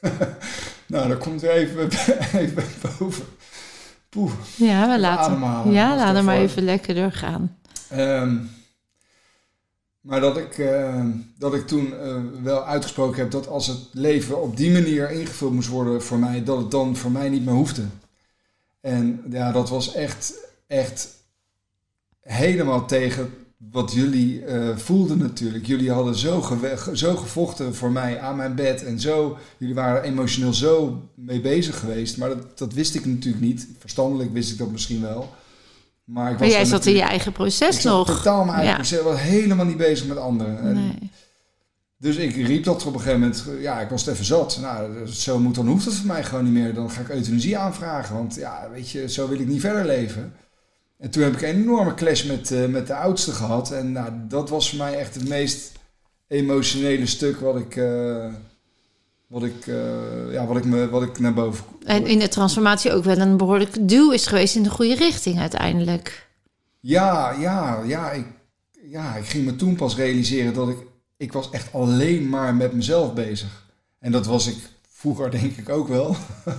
nou, daar komt er even, even boven. Poeh. Ja, we laten. ademhalen. Ja, laat hem maar even. lekker doorgaan. Ehm, maar dat ik, eh, dat ik toen eh, wel uitgesproken heb dat als het leven op die manier ingevuld moest worden voor mij, dat het dan voor mij niet meer hoefde. En ja, dat was echt, echt helemaal tegen wat jullie eh, voelden natuurlijk. Jullie hadden zo, zo gevochten voor mij aan mijn bed en zo, jullie waren emotioneel zo mee bezig geweest. Maar dat, dat wist ik natuurlijk niet. Verstandelijk wist ik dat misschien wel. Maar, ik Maar jij zat in je eigen ik proces zat nog. totaal mijn eigen Ja. proces. Ik was helemaal niet bezig met anderen. Nee. Dus ik riep dat op een gegeven moment. Ja, ik was het even zat. Nou, zo moet, dan hoeft het voor mij gewoon niet meer. Dan ga ik euthanasie aanvragen. Want ja, weet je, zo wil ik niet verder leven. En toen heb ik een enorme clash met, eh, met de oudste gehad. En nou, dat was voor mij echt het meest emotionele stuk wat ik, eh, wat ik, eh, ja, wat ik, me, wat ik naar boven En in de transformatie ook wel een behoorlijk duw is geweest in de goede richting uiteindelijk. Ja, ja, ja. Ik, ja, ik ging me toen pas realiseren dat ik... Ik was echt alleen maar met mezelf bezig. En dat was ik vroeger denk ik ook wel.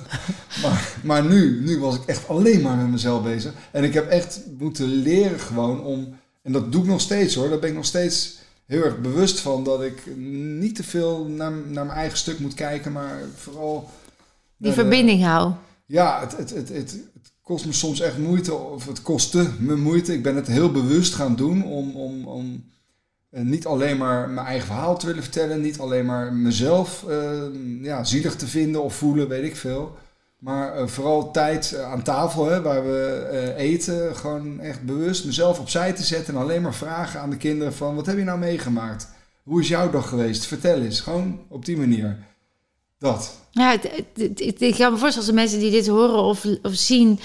maar maar nu, nu was ik echt alleen maar met mezelf bezig. En ik heb echt moeten leren gewoon om... En dat doe ik nog steeds hoor. Daar ben ik nog steeds heel erg bewust van. Dat ik niet te veel naar, naar mijn eigen stuk moet kijken. Maar vooral... Die de- verbinding hou. ja, het, het, het, het, kost me soms echt moeite, of het kostte me moeite. Ik ben het heel bewust gaan doen om, om, om niet alleen maar mijn eigen verhaal te willen vertellen, niet alleen maar mezelf eh, ja, zielig te vinden of voelen, weet ik veel. Maar eh, vooral tijd eh, aan tafel, hè, waar we eh, eten, gewoon echt bewust mezelf opzij te zetten en alleen maar vragen aan de kinderen van, wat heb je nou meegemaakt? Hoe is jouw dag geweest? Vertel eens, gewoon op die manier. Dat. Ja, ik kan me voorstellen als de mensen die dit horen of, of zien...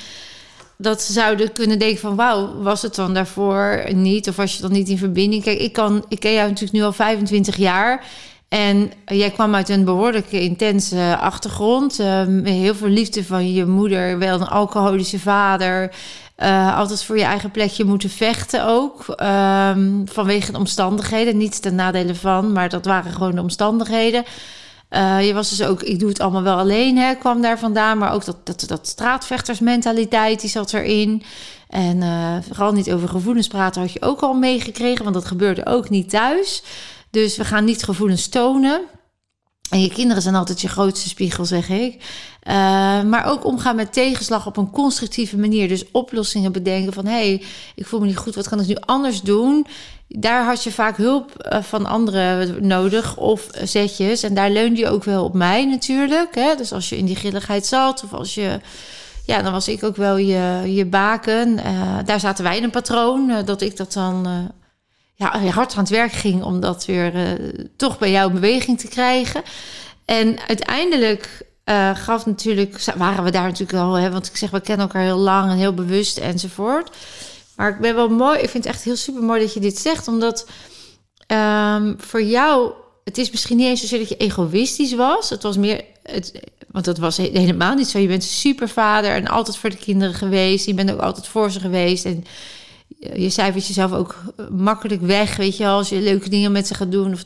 dat ze zouden kunnen denken van... wauw, was het dan daarvoor niet? Of was je dan niet in verbinding? Kijk, ik, kan, ik ken jou natuurlijk nu al 25 jaar... En jij kwam uit een behoorlijk intense achtergrond. eh, met heel veel liefde van je moeder, wel een alcoholische vader. eh, altijd voor je eigen plekje moeten vechten ook. ehm, vanwege de omstandigheden. Niet ten nadele van, maar dat waren gewoon de omstandigheden. Eh, je was dus ook, ik doe het allemaal wel alleen, hè, kwam daar vandaan. Maar ook dat, dat, dat straatvechtersmentaliteit, die zat erin. En eh, vooral niet over gevoelens praten had je ook al meegekregen. Want dat gebeurde ook niet thuis. Dus we gaan niet gevoelens tonen. En je kinderen zijn altijd je grootste spiegel, zeg ik. Eh, maar ook omgaan met tegenslag op een constructieve manier. Dus oplossingen bedenken van... hé, hey, ik voel me niet goed, wat kan ik nu anders doen? Daar had je vaak hulp eh, van anderen nodig of zetjes. En daar leunde je ook wel op mij natuurlijk. Hè? Dus als je in die grilligheid zat of als je... Ja, dan was ik ook wel je, je baken. Eh, daar zaten wij in een patroon. dat ik dat dan... eh, ja, hard aan het werk ging om dat weer eh, toch bij jou in beweging te krijgen. En uiteindelijk uh, gaf natuurlijk, waren we daar natuurlijk al, hè, want ik zeg, we kennen elkaar heel lang en heel bewust enzovoort. Maar ik ben wel mooi, ik vind het echt heel super mooi dat je dit zegt, omdat um, voor jou, het is misschien niet eens zozeer dat je egoïstisch was. Het was meer, het, want dat was helemaal niet zo. Je bent supervader en altijd voor de kinderen geweest. Je bent ook altijd voor ze geweest. En je cijfert jezelf ook makkelijk weg, weet je, als je leuke dingen met ze gaat doen. Of,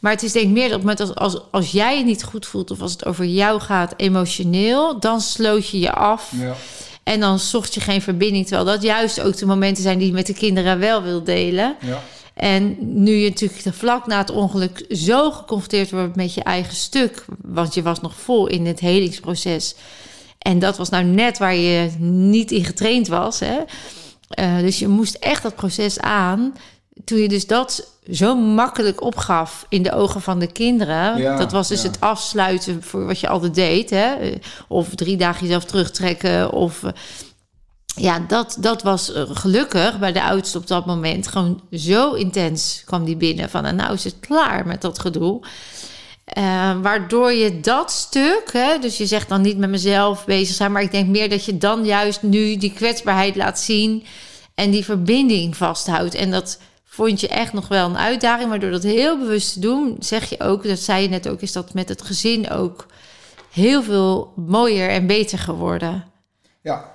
maar het is denk ik meer dat moment als, als, als jij je niet goed voelt of als het over jou gaat emotioneel, dan sloot je je af. Ja. En dan zocht je geen verbinding. Terwijl dat juist ook de momenten zijn die je met de kinderen wel wil delen. Ja. En nu je natuurlijk vlak na het ongeluk zo geconfronteerd wordt met je eigen stuk, want je was nog vol in het helingsproces. En dat was nou net waar je niet in getraind was. Hè? Uh, dus je moest echt dat proces aan. Toen je dus dat zo makkelijk opgaf in de ogen van de kinderen. Ja, dat was dus het afsluiten voor wat je altijd deed. Hè? Of drie dagen jezelf terugtrekken. Of ja, dat, dat was eh, gelukkig bij de oudste op dat moment gewoon zo intens kwam die binnen. Van nou is het klaar met dat gedoe. Uh, waardoor je dat stuk, hè, dus je zegt dan niet met mezelf bezig zijn, maar ik denk meer dat je dan juist nu die kwetsbaarheid laat zien en die verbinding vasthoudt. En dat vond je echt nog wel een uitdaging, maar door dat heel bewust te doen, zeg je ook, dat zei je net ook, is dat met het gezin ook heel veel mooier en beter geworden. Ja,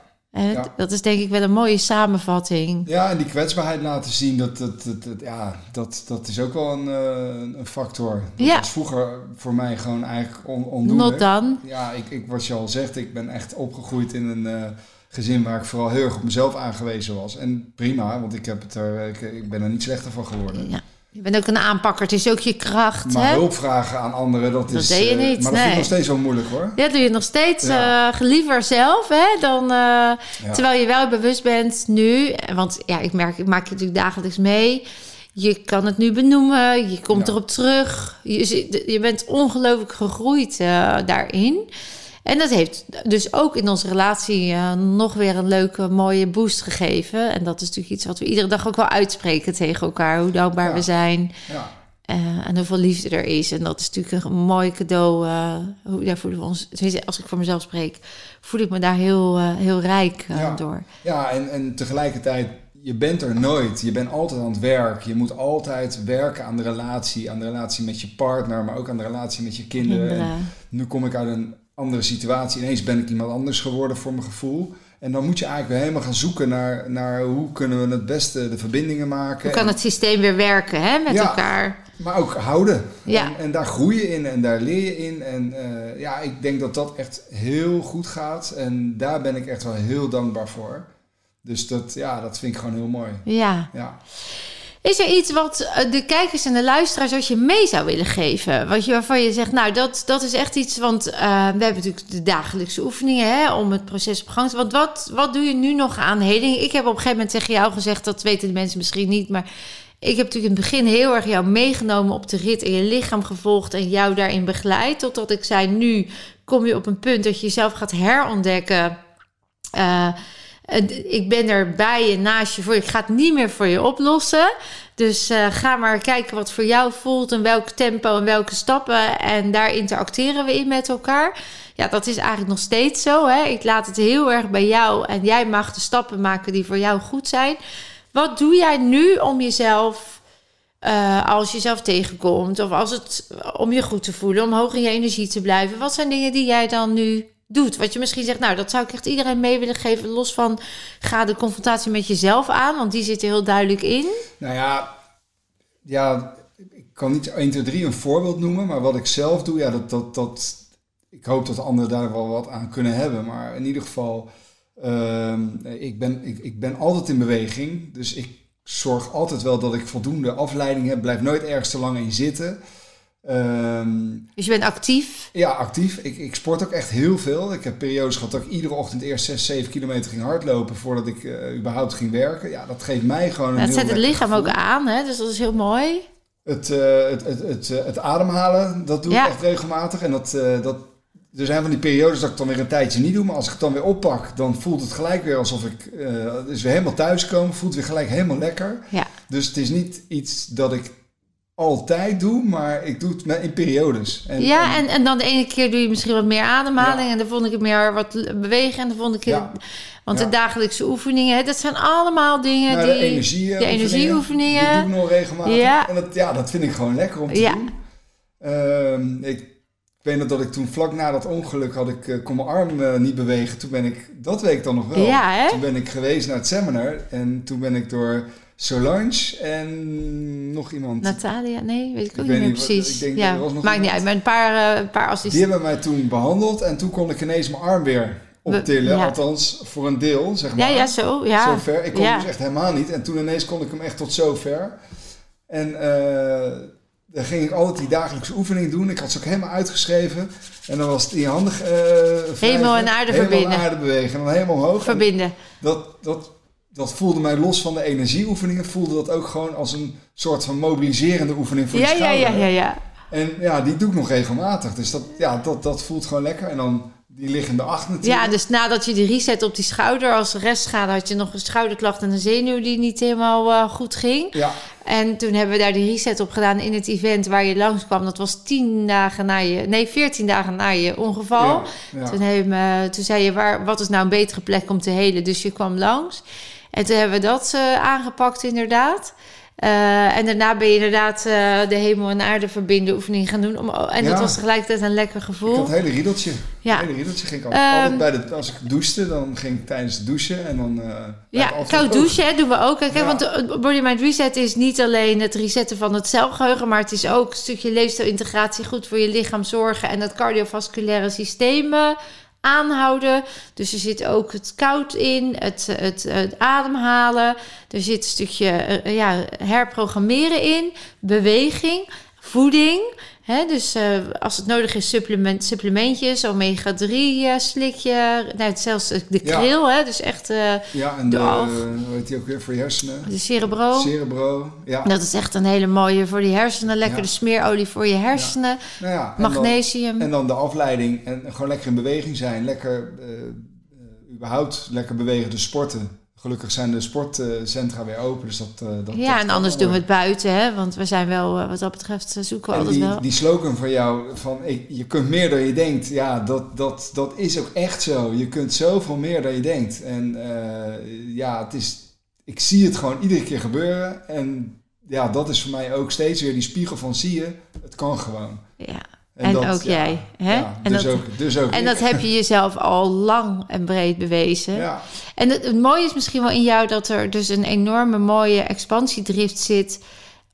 dat is denk ik wel een mooie samenvatting. Ja, en die kwetsbaarheid laten zien, dat, dat, dat, ja, dat, dat is ook wel een, uh, een factor. Dat ja. was vroeger voor mij gewoon eigenlijk on, ondoenlijk. Not dan. Ja, ik, ik, wat je al zegt, ik ben echt opgegroeid in een uh, gezin waar ik vooral heel erg op mezelf aangewezen was. En prima, want ik, heb het er, ik, ik ben er niet slechter van geworden. Ja. Je bent ook een aanpakker, het is ook je kracht. Maar hè? hulp vragen aan anderen, dat, dat is. deed je uh, niet. maar dat vind ik nog steeds wel moeilijk hoor. Ja, doe je nog steeds ja. uh, liever zelf, hè? Dan, uh, ja. Terwijl je wel bewust bent nu. Want ja, ik merk, ik maak je natuurlijk dagelijks mee. Je kan het nu benoemen, je komt ja. erop terug. Je, je bent ongelooflijk gegroeid daarin. En dat heeft dus ook in onze relatie uh, nog weer een leuke, mooie boost gegeven. En dat is natuurlijk iets wat we iedere dag ook wel uitspreken tegen elkaar. Hoe dankbaar ja. we zijn. Ja. Uh, en hoeveel liefde er is. En dat is natuurlijk een mooi cadeau. Uh, hoe, daar voelen we ons, als ik voor mezelf spreek, voel ik me daar heel, heel rijk ja. door. Ja, en, en tegelijkertijd je bent er nooit. Je bent altijd aan het werk. Je moet altijd werken aan de relatie. Aan de relatie met je partner, maar ook aan de relatie met je kinderen. kinderen. nu kom ik uit een andere situatie. Ineens ben ik iemand anders geworden voor mijn gevoel. En dan moet je eigenlijk weer helemaal gaan zoeken naar, naar hoe kunnen we het beste de verbindingen maken. Hoe kan het systeem weer werken hè, met ja, elkaar? Maar ook houden. Ja. En, en, daar groei je in en daar leer je in. En uh, ja, ik denk dat dat echt heel goed gaat. En daar ben ik echt wel heel dankbaar voor. Dus dat, ja, dat vind ik gewoon heel mooi. Ja. ja. Is er iets wat eh, de kijkers en de luisteraars als je mee zou willen geven? Wat je, waarvan je zegt, nou, dat, dat is echt iets. Want uh, we hebben natuurlijk de dagelijkse oefeningen hè, om het proces op gang te Want wat, wat doe je nu nog aan heling? Ik heb op een gegeven moment tegen jou gezegd, dat weten de mensen misschien niet. Maar ik heb natuurlijk in het begin heel erg jou meegenomen op de rit en je lichaam gevolgd en jou daarin begeleid. Totdat ik zei, nu kom je op een punt dat je jezelf gaat herontdekken. Uh, ik ben er bij je, naast je voor. Ik ga het niet meer voor je oplossen. Dus uh, ga maar kijken wat voor jou voelt en welk tempo en welke stappen. En daar interacteren we in met elkaar. Ja, dat is eigenlijk nog steeds zo. Hè? Ik laat het heel erg bij jou en jij mag de stappen maken die voor jou goed zijn. Wat doe jij nu om jezelf, uh, als je jezelf tegenkomt, of als het om je goed te voelen, om hoog in je energie te blijven? Wat zijn dingen die jij dan nu doet. Wat je misschien zegt, nou, dat zou ik echt iedereen mee willen geven. Los van, ga de confrontatie met jezelf aan, want die zit er heel duidelijk in. Nou ja, ja ik kan niet 1, 2, 3 een voorbeeld noemen, maar wat ik zelf doe, ja, dat, dat, dat, ik hoop dat anderen daar wel wat aan kunnen hebben. Maar in ieder geval, uh, ik, ben, ik, ik ben altijd in beweging. Dus ik zorg altijd wel dat ik voldoende afleiding heb. Blijf nooit ergens te lang in zitten. Um, dus je bent actief? Ja, actief. Ik, ik sport ook echt heel veel. Ik heb periodes gehad dat ik iedere ochtend eerst 6, 7 kilometer ging hardlopen voordat ik uh, überhaupt ging werken. Ja, dat geeft mij gewoon een. Het zet het lichaam gevoel. ook aan, hè? dus dat is heel mooi. Het, uh, het, het, het, uh, het, ademhalen, dat doe ja. ik echt regelmatig. En dat, dat, er zijn van die periodes dat ik dan weer een tijdje niet doe. Maar als ik het dan weer oppak, dan voelt het gelijk weer alsof ik dus weer helemaal thuis kom. Voelt weer gelijk helemaal lekker. Ja. Dus het is niet iets dat ik altijd doe, maar ik doe het in periodes. En, ja, en- en, dan de ene keer doe je misschien wat meer ademhaling. Ja. En dan vond ik het meer wat bewegen. En dan vond ik het... Ja. Want Ja. de dagelijkse oefeningen, hè, dat zijn allemaal dingen Nou, die... de energie, de energieoefeningen. Die doe ik nog regelmatig. Ja. En dat, ja, dat vind ik gewoon lekker om te Ja. doen. Ehm, ik, ik weet nog dat ik toen vlak na dat ongeluk had ik, eh, kon mijn arm eh, niet bewegen. Toen ben ik, dat weet ik dan nog wel. Ja, hè? Toen ben ik geweest naar het seminar. En toen ben ik door Solange en nog iemand. Natalia? Nee, weet ik ook niet meer precies. ik denk ja, er was nog maakt niet uit. Maar een paar, eh, een paar Die assistenten. hebben mij toen behandeld. En toen kon ik ineens mijn arm weer optillen. ja. Althans, voor een deel, zeg Ja, maar. ja, zo. Ja. Zo ver. Ik kon Ja. dus echt helemaal niet. En toen ineens kon ik hem echt tot zo ver. En eh dan ging ik altijd die dagelijkse oefening doen. Ik had ze ook helemaal uitgeschreven. En dan was het in je handen eh, Hemel en aarde Hemel verbinden. en aarde bewegen. En dan helemaal omhoog. En Verbinden. dat, dat, dat voelde mij los van de energieoefeningen. Voelde dat ook gewoon als een soort van mobiliserende oefening voor Ja, je ja, schouder. ja, ja, ja. En ja, die doe ik nog regelmatig. Dus dat, ja, dat, dat voelt gewoon lekker. En dan die liggende acht natuurlijk. Ja, dus nadat je die reset op die schouder als restschade had je nog een schouderklacht en een zenuw die niet helemaal eh, goed ging. Ja, En toen hebben we daar die reset op gedaan in het event waar je langskwam. Dat was tien dagen na je, nee, veertien dagen na je ongeval. ja, ja. Toen, toen zei je, waar, wat is nou een betere plek om te helen? Dus je kwam langs. En toen hebben we dat eh, aangepakt inderdaad. Eh, en daarna ben je inderdaad eh, de hemel en aarde verbinden oefening gaan doen. Om, en dat was tegelijkertijd een lekker Ik gevoel. had een hele riedeltje. Ja. Een hele riedeltje ging ik Ehm, altijd bij de, als ik douchte, dan ging ik tijdens het douchen en dan... Ja, het koud douchen hè, doen we ook. Kijk, Ja. Want Body Mind Reset is niet alleen het resetten van het celgeheugen... maar het is ook een stukje leefstijlintegratie... goed voor je lichaam zorgen en het cardiovasculaire systeem aanhouden. Dus er zit ook het koud in, het, het, het ademhalen. Er zit een stukje eh, ja, herprogrammeren in, beweging, voeding... Dus eh, als het nodig is, supplement, supplementjes, omega-3 eh, slikje, nou, zelfs de Ja. kril, hè, dus echt eh, Ja, en De de, hoe heet die ook weer, voor je hersenen? de cerebro. Cerebro, ja. Dat is echt een hele mooie voor die hersenen. Lekker Ja. de smeerolie voor je hersenen. Nou ja, dan- Magnesium. En dan de afleiding en gewoon lekker in beweging zijn. Lekker, eh, eh, überhaupt lekker bewegen, dus sporten. Gelukkig zijn de sportcentra weer open, dus dat... eh, dat ja, dat en anders doen we het buiten, hè? Want we zijn wel, eh, wat dat betreft, eh, zoeken we En altijd die, wel. die slogan van jou, van ik, je kunt meer dan je denkt, ja, dat, dat, dat is ook echt zo. Je kunt zoveel meer dan je denkt. En ja, het is, ik zie het gewoon iedere keer gebeuren. En ja, dat is voor mij ook steeds weer die spiegel van zie je, het kan gewoon. Ja. En ook jij, hè? Ja, En dus, dat- ook, dus ook En ik. dat heb je jezelf al lang en breed bewezen. Ja, En het, het mooie is misschien wel in jou dat er dus een enorme mooie expansiedrift zit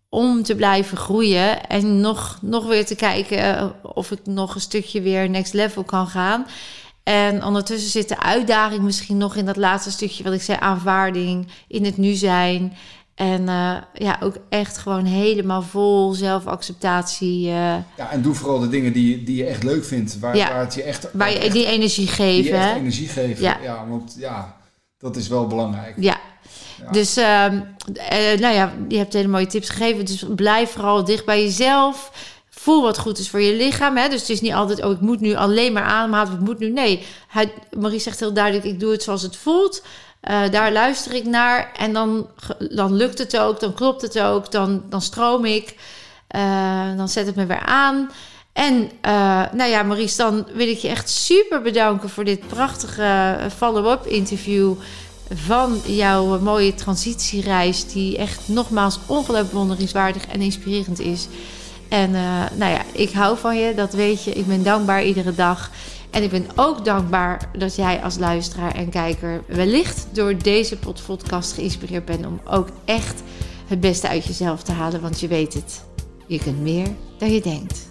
om te blijven groeien en nog, nog weer te kijken eh, of ik nog een stukje weer next level kan gaan. En ondertussen zit de uitdaging misschien nog in dat laatste stukje wat ik zei, aanvaarding, in het nu zijn. En eh, ja, ook echt gewoon helemaal vol zelfacceptatie. eh, ja, en doe vooral de dingen die, die je echt leuk vindt. Waar, Ja. waar het je echt, waar je echt- die energie geven. echt energie geven. Ja. Ja. want ja, dat is wel belangrijk. Ja. Ja. Dus, ehm, eh, nou ja, je hebt hele mooie tips gegeven. Dus blijf vooral dicht bij jezelf. Voel wat goed is voor je lichaam. Hè? Dus het is niet altijd, oh, ik moet nu alleen maar ademhalen. Of ik moet nu, nee. Hij, Marie zegt heel duidelijk, ik doe het zoals het voelt. Eh, daar luister ik naar. En dan, dan lukt het ook, dan klopt het ook. Dan, dan stroom ik. Eh, dan zet het me weer aan. En eh, nou ja, Maurice, dan wil ik je echt super bedanken voor dit prachtige follow-up interview van jouw mooie transitiereis, die echt nogmaals ongelooflijk bewonderingswaardig en inspirerend is. En nou ja, ik hou van je, dat weet je. Ik ben dankbaar iedere dag. En ik ben ook dankbaar dat jij als luisteraar en kijker wellicht door deze podcast geïnspireerd bent om ook echt het beste uit jezelf te halen. Want je weet het, je kunt meer dan je denkt.